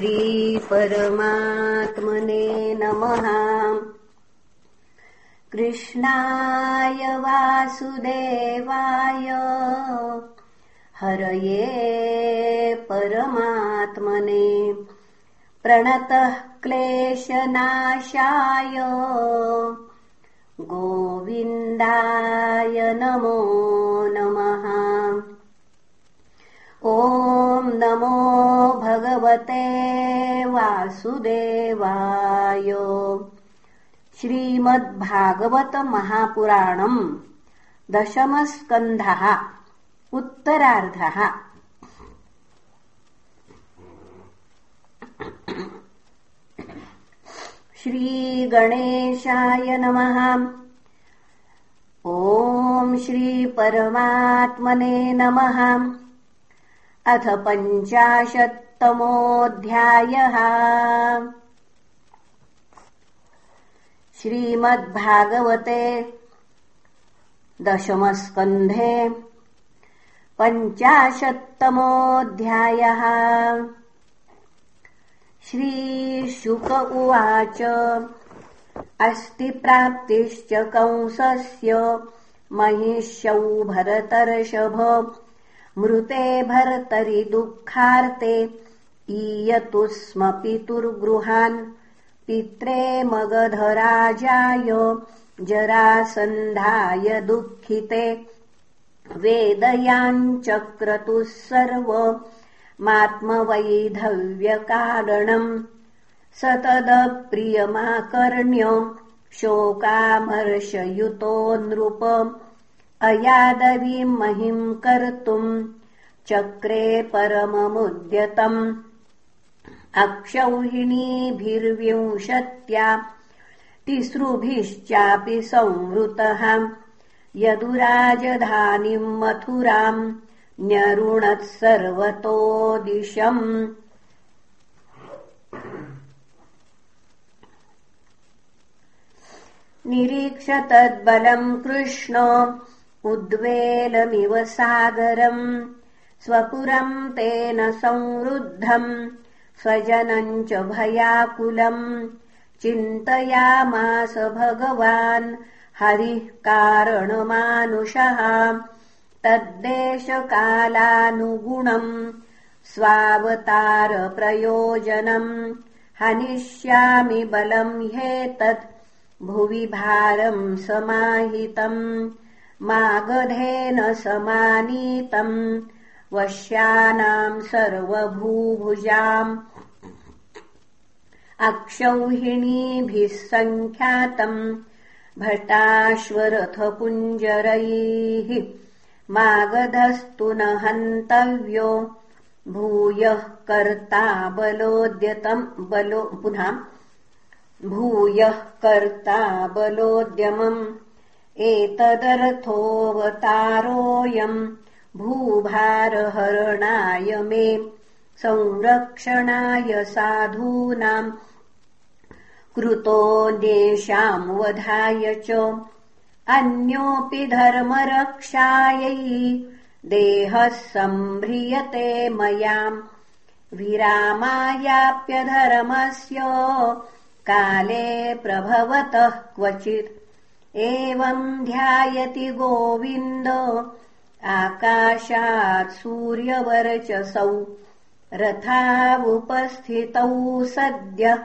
श्रीपरमात्मने नमः। कृष्णाय वासुदेवाय हरये परमात्मने। प्रणतः क्लेशनाशाय गोविन्दाय नमो नमः। ॐ नमो भगवते वासुदेवाय। श्रीमद्भागवतमहापुराणम् दशमस्कन्धः उत्तरार्धः। श्रीगणेशाय नमः। ॐ श्रीपरमात्मने नमः अथ पञ्चाशत्तमोऽध्यायः। श्रीमद्भागवते दशमस्कन्धे पञ्चाशत्तमोऽध्यायः। श्रीशुक उवाच अस्ति प्राप्तिश्च कंसस्य महिष्यौ भरतर्षभ मृते भर्तरि दुःखार्ते ईयतु स्म पितुर्गृहान्। पित्रे मगधराजाय जरासन्धाय दुःखिते। वेदयाञ्चक्रतुः सर्व मात्मवैधव्यकारणम्। स तदप्रियमाकर्ण्य शोकामर्शयुतो नृप अयादवीम् महिम् कर्तुम् चक्रे परममुद्यतम्। अक्षौहिणीभिर्विंशत्या तिसृभिश्चापि संवृतः। यदुराजधानीम् मथुराम् न्यरुणत् सर्वतो दिशम्। निरीक्ष तद्बलम् कृष्ण उद्वेलमिव सागरम् स्वपुरम् तेन संवृद्धम् स्वजनम् च भयाकुलम्। चिन्तयामास भगवान् हरिः कारणमानुषः। तद्देशकालानुगुणम् स्वावतारप्रयोजनम्। हनिष्यामि बलम् ह्येतत् भुवि भारम् समाहितम् मागधेन समानीतम्। वश्यानाम् सर्वभूभुजाम्। अक्षौहिणीभिः सङ्ख्यातम्। भटाश्वरथकुञ्जरैः मागधस्तु न हन्तव्यो। भूयः कर्ता बलोद्यतम्। बलो पुनः। भूयः कर्ता बलोद्यमम् एतदर्थोऽवतारोऽयम् भूभारहरणाय मे संरक्षणाय साधूनाम् कृतोऽन्येषाम् वधाय च। अन्योऽपि धर्मरक्षायै देहः सम्भ्रियते मयाम्। विरामायाप्यधर्मस्य काले प्रभवतः क्वचित् एवम् ध्यायति गोविन्द। आकाशात् सूर्यवर्चसौ रथावुपस्थितौ सद्यः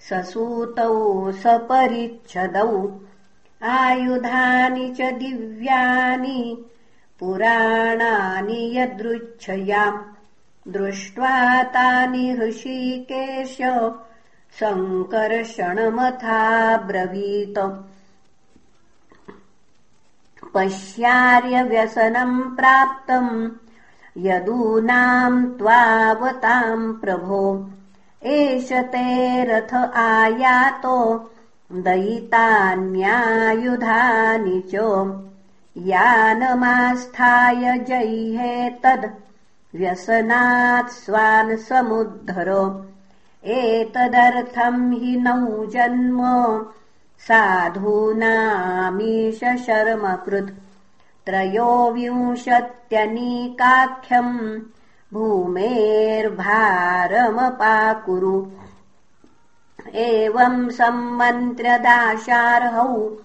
ससूतौ सपरिच्छदौ। आयुधानि च दिव्यानि पुराणानि यदृच्छयाम्। दृष्ट्वा तानि हृषीकेश सङ्कर्षणमथाब्रवीत पश्यार्यव्यसनम् प्राप्तम् यदूनाम् त्वावताम् प्रभो एष ते रथ आयातो दयितान्यायुधानि च। यानमास्थाय जह्ये तद् व्यसनात् स्वान् समुद्धर। एतदर्थम् हि नौ जन्म साधूनामीश शर्मकृत्। त्रयोविंशत्यनीकाख्यम् भूमेर्भारमपाकुरु। एवम् सम्मन्त्र्य दाशार्हौ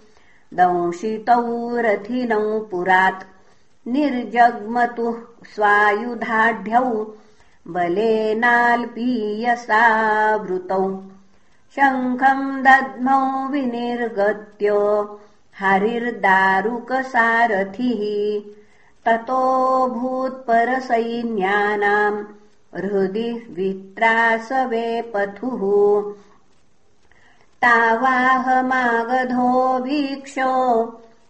दंशितौ रथिनौ पुरात्। निर्जग्मतुः स्वायुधाढ्यौ बलेनाल्पीयसावृतौ शङ्खम् दद्मौ विनिर्गत्य हरिर्दारुकसारथिः। ततो भूत्परसैन्यानाम् हृदि वित्रासवे पथुः। तावाहमागधो वीक्षो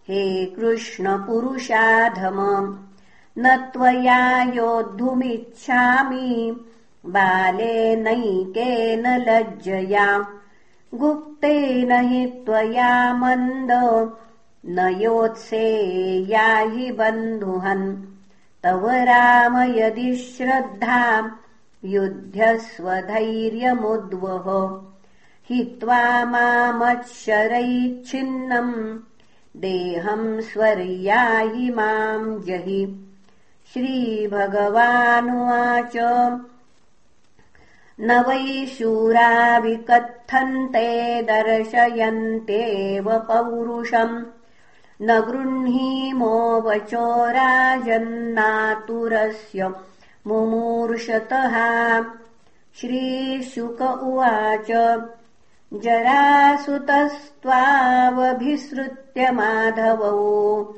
हे कृष्णपुरुषाधम न त्वया योद्धुमिच्छामि बालेनैकेन लज्जया गुप्तेन हि त्वया मन्द न योत्से याहि बन्धुहन्। तव राम यदि श्रद्धा युध्यस्वधैर्यमुद्वह हित्वा मामच्छरैच्छिन्नम् देहम् स्वर्यायि माम् जहि। श्रीभगवानुवाच न वै शूरा विकथन्ते दर्शयन्त्येव पौरुषम्। न गृह्णीमो वचो राजन्नातुरस्य मुमूर्षतः। श्रीशुक उवाच जरासुतस्त्वावभिसृत्य माधवौ।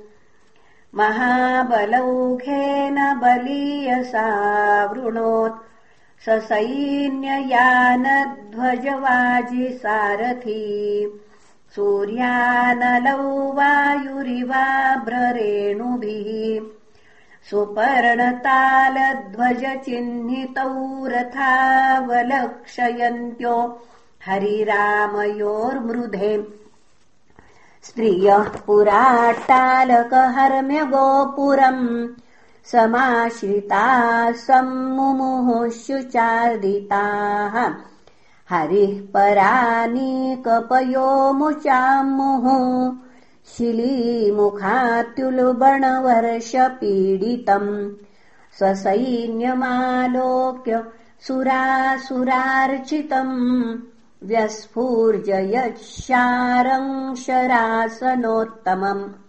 महाबलौघेन बलीयसा वृणोत् स सैन्ययानध्वजवाजि सारथी। सूर्यानलौ वायुरिवाभ्ररेणुभिः सुपर्णतालध्वजचिह्नितौ रथावलक्षयन्त्यो हरिरामयोर्मृधे। स्त्रियः पुराट्टालकहर्म्यगोपुरम् समाश्रिताः सम्मुमुहुःशुचार्दिताः हरिः परानीकपयो मुचामुः शिलीमुखात्युलुबणवर्षपीडितम्। स्वसैन्यमालोक्य सुरासुरार्चितम्। व्यस्फूर्जयच्छारङ्शरासनोत्तमम्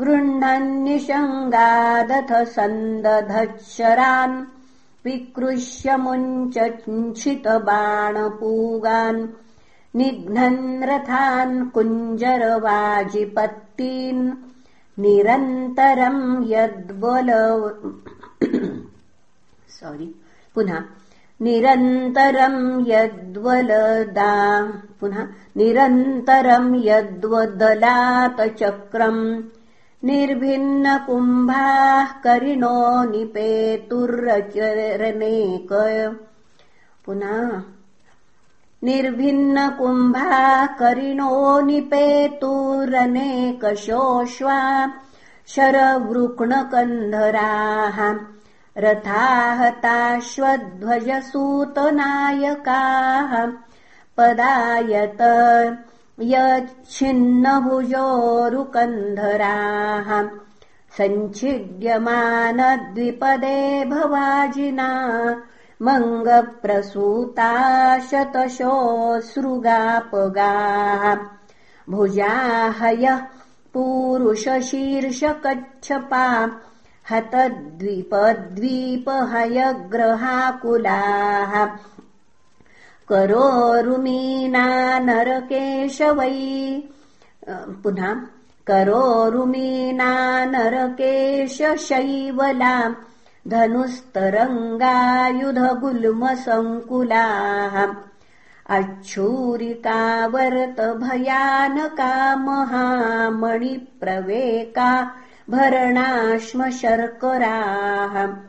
गृह्णन्निषङ्गादथ सन्दधच्छरान् विकृष्य मुञ्चञ्छितबाणपूगान् निघ्नन् रथान् कुञ्जरवाजिपत्तीन् निरन्तरम् यद्वल सोरि पुनः निरन्तरम् यद्वलदा पुनः निरन्तरम् यद्वदलातचक्रम् निर्भिन्नकुम्भाः करिणो निपेतुर्रचरनेक पुनः निर्भिन्नकुम्भाः करिणो निपेतुरनेकशोश्वा शरवृक्णकन्धराः रथाहताश्वध्वजसूतनायकाः पदायत यच्छिन्नभुजोरुकन्धराः। सञ्छिद्यमानद्विपदे भवाजिना मङ्गप्रसूता शतशोऽश्रुगापगाः भुजाहयः पूरुषशीर्षकच्छपा हतद्वीपद्वीपहयग्रहाकुलाः करोरुमीना नरकेशवै। पुनः करोरुमीना नरकेशशैवला। धनुस्तरङ्गायुधगुल्मसङ्कुलाः। अच्छूरिकावरतभयानका महामणिप्रवेका भरणाश्म शर्कराः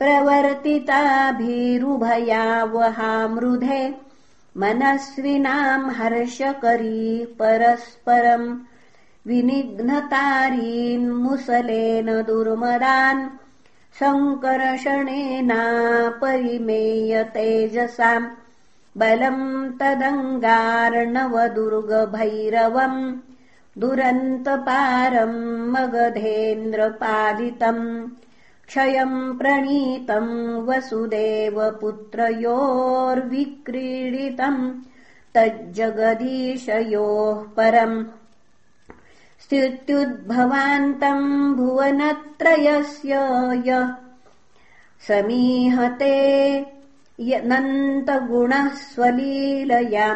प्रवर्तिताभिरुभयावहामृधे मनस्विनाम् हर्षकरी परस्परम् विनिघ्नतारीन्मुसलेन दुर्मदान् सङ्कर्षणेनापरिमेय तेजसाम् बलम् तदङ्गार्णवदुर्गभैरवम् दुरन्तपारम् मगधेन्द्रपालितम् क्षयम् प्रणीतम् वसुदेवपुत्रयोर्विक्रीडितम् तज्जगदीशयोः परम् स्थित्युद्भवान्तम् भुवनत्रयस्य यः समीहते नन्तगुणः स्वलीलया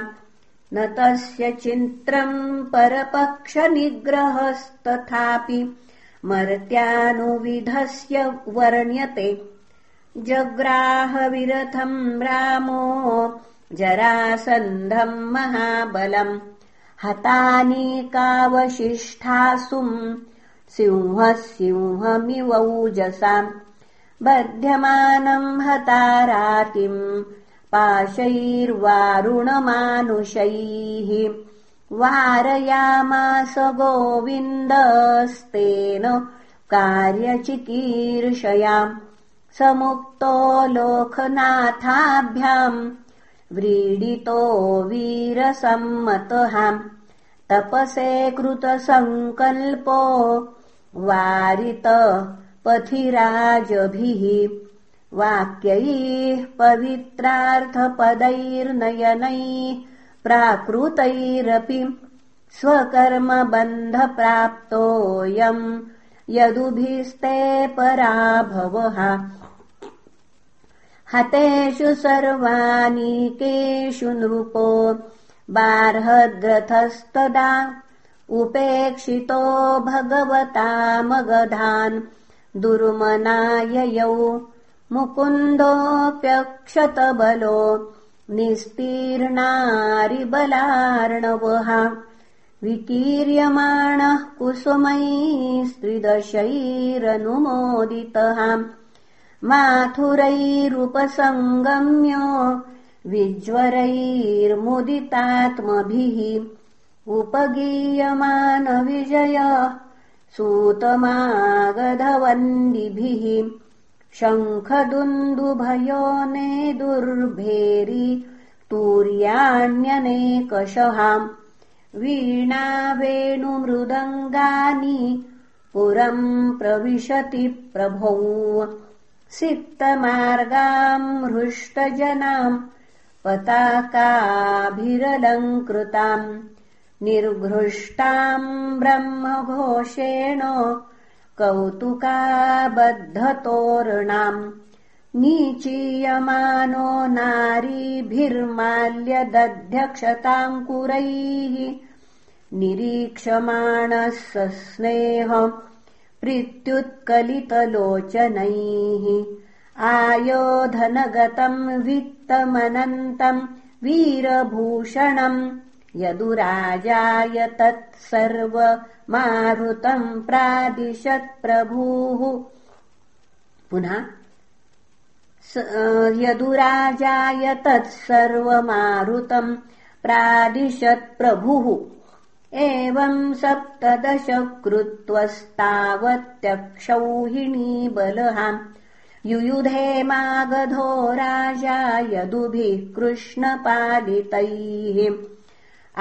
न तस्य चित्रम् परपक्षनिग्रहस्तथापि मर्त्यानुविधस्य वर्ण्यते। जग्राहविरथम् रामो जरासन्धम् महाबलम्। हतानीकावशिष्ठासुम् सिंहः सिंहमिवौजसाम् बध्यमानम् हतारातिम् पाशैर्वारुणमानुषैः वारयामास गोविन्दस्तेन कार्यचिकीर्षयाम् समुक्तो लोकनाथाभ्याम् व्रीडितो वीरसम्मतः। तपसे कृतसङ्कल्पो वारित पथिराजभिः। वाक्यैः पवित्रार्थपदैर्नयनैः प्राकृतैरपि स्वकर्मबन्धप्राप्तोऽयम् यदुभिस्ते पराभवः। हतेषु सर्वानीकेषु नृपो बार्हद्रथस्तदा उपेक्षितो भगवतामगधान् दुर्मनाययौ मुकुन्दोऽप्यक्षतबलो निस्तीर्णारिबलार्णवः। विकीर्यमाणः कुसुमैस्त्रिदशैरनुमोदितः। माथुरैरुपसङ्गम्य विज्वरैर्मुदितात्मभिः। उपगीयमानविजय सूतमागधवन्दिभिः शङ्खदुन्दुभयो नेदुर्भेरि तूर्याण्यनेकषः वीणा वेणुमृदङ्गानि पुरम् प्रविशति प्रभौ। सिक्तमार्गाम् हृष्टजनाम् पताकाभिरलङ्कृताम्। निर्घृष्टाम् ब्रह्मघोषेण कौतुकाबद्धतोरणाम् नीचीयमानो नारीभिर्माल्यदध्यक्षताङ्कुरैः निरीक्षमाणः सस्नेह प्रीत्युत्कलितलोचनैः आयोधनगतम् वित्तमनन्तम् वीरभूषणम् यदुराजाय तत्सर्वमारुतम् प्रादिशत्प्रभुः पुनः यदुराजाय तत्सर्वमारुतम् प्रादिशत्प्रभुः एवम् सप्तदश कृत्वस्तावत्यक्षौहिणी बलहाम् युयुधे मागधो राजा यदुभिः कृष्णपालितैः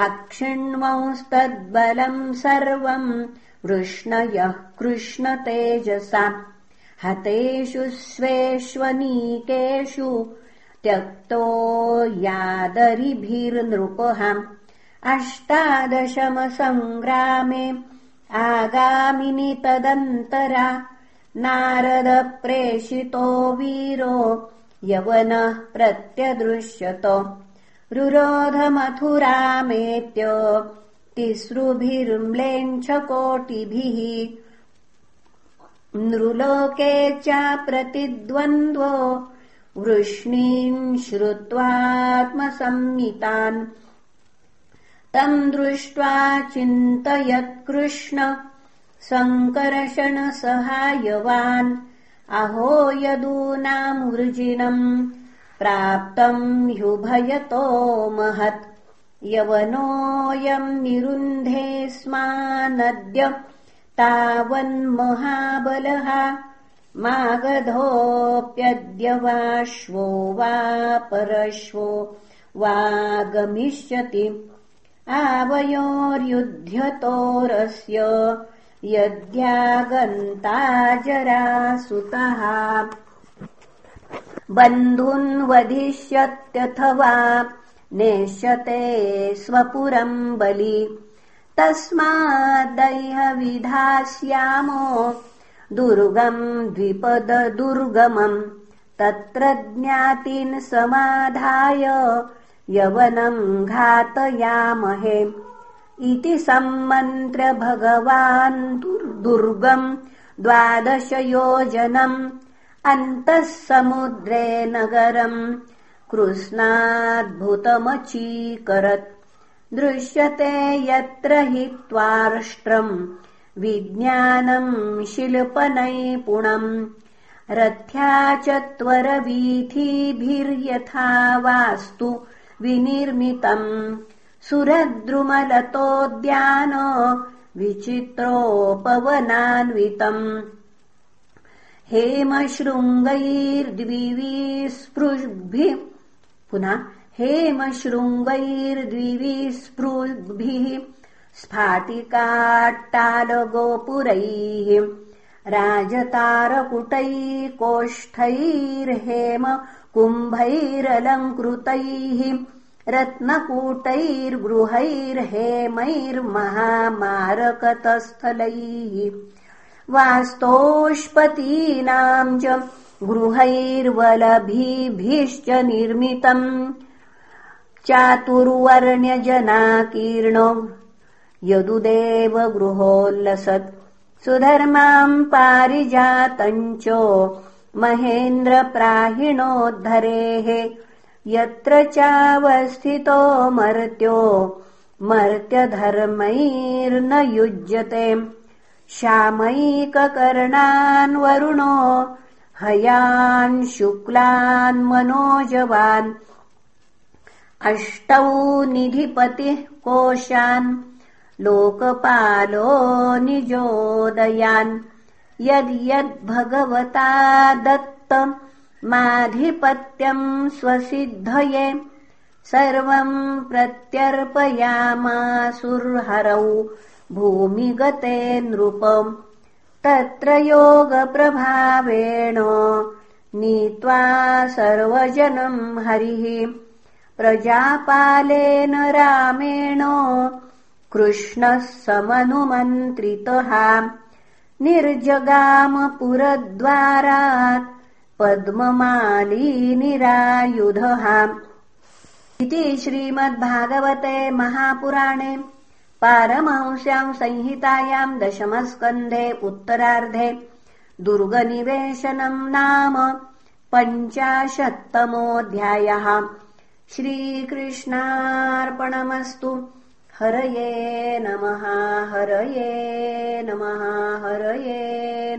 अक्षिण्वंस्तद्बलम् सर्वम् वृष्णयः कृष्णतेजसा हतेषु स्वेष्वनीकेषु त्यक्तो यादरिभिर्नृपः। अष्टादशमसङ्ग्रामे आगामिनि तदन्तरा नारदप्रेषितो वीरो यवनः प्रत्यदृश्यत रुरोधमथुरामेत्य तिसृभिर्म्लेञ्छकोटिभिः नृलोके चाप्रतिद्वन्द्वो वृष्णीम् श्रुत्वात्मसंमितान्। तम् दृष्ट्वा चिन्तयत्कृष्ण सङ्कर्षणसहायवान् अहो यदूनाम् वृजिनम् प्राप्तम् ह्युभयतो महत्। यवनोऽयम् निरुन्धे स्मानद्य तावन्महाबलः। मागधोऽप्यद्य वाश्वो वा परश्वो वा गमिष्यति आवयोर्युध्यतोरस्य यद्यागन्ता जरासुतः बन्धून् वधिष्यत्यथवा नेष्यते स्वपुरम् बलि। तस्माद्दैहविधास्यामो दुर्गम् द्विपददुर्गमम् तत्र ज्ञातिन् समाधाय यवनम् घातयामहे। इति सम्मन्त्र्य भगवान् दुर्गम् द्वादशयोजनम् अन्तः समुद्रे नगरम् कृष्णाद्भुतमचीकरत्। दृश्यते यत्र हि त्वार्ष्ट्रम् विज्ञानम् शिल्पनैपुणम्। रथ्या चत्वरवीथिभिर्यथा वास्तु विनिर्मितम्। सुरद्रुमलतोद्यान विचित्रोपवनान्वितम् हेमशृङ्गैर्द्विविस्पृग्भिः पुनः हेमशृङ्गैर्द्विविस्पृग्भिः स्फाटिकाट्टालगोपुरैः। राजतारकुटैकोष्ठैर्हेम कुम्भैरलङ्कृतैः रत्नकूटैर्गृहैर्हेमैर्महामारकतस्थलैः वास्तोष्पतीनाम् च गृहैर्वलभिभिश्च निर्मितम्। चातुर्वर्ण्यजनाकीर्ण यदुदेव गृहोल्लसत् सुधर्माम् पारिजातम् च महेन्द्रप्राहिणोद्धरेः यत्र चावस्थितो मर्त्यो मर्त्यधर्मैर्न युज्यते श्यामैककर्णान् वरुणो हयान् शुक्लान् मनोजवान्। अष्टौ निधिपतिः कोशान् लोकपालो निजोदयान्। यद्यद्भगवता दत्त माधिपत्यम् स्वसिद्धये सर्वम् प्रत्यर्पयामासुर्हरौ भूमिगते नृपम् तत्र योगप्रभावेण नीत्वा सर्वजनम् हरिः। प्रजापालेन रामेण कृष्णः समनुमन्त्रितः। निर्जगामपुरद्वारात् पद्ममालीनिरायुधः। इति श्रीमद्भागवते महापुराणे पारमहंस्याम् संहितायाम् दशमस्कन्धे उत्तरार्धे दुर्गनिवेशनम् नाम पञ्चाशत्तमोऽध्यायः. श्रीकृष्णार्पणमस्तु। हरये नमः हरये नमः हरये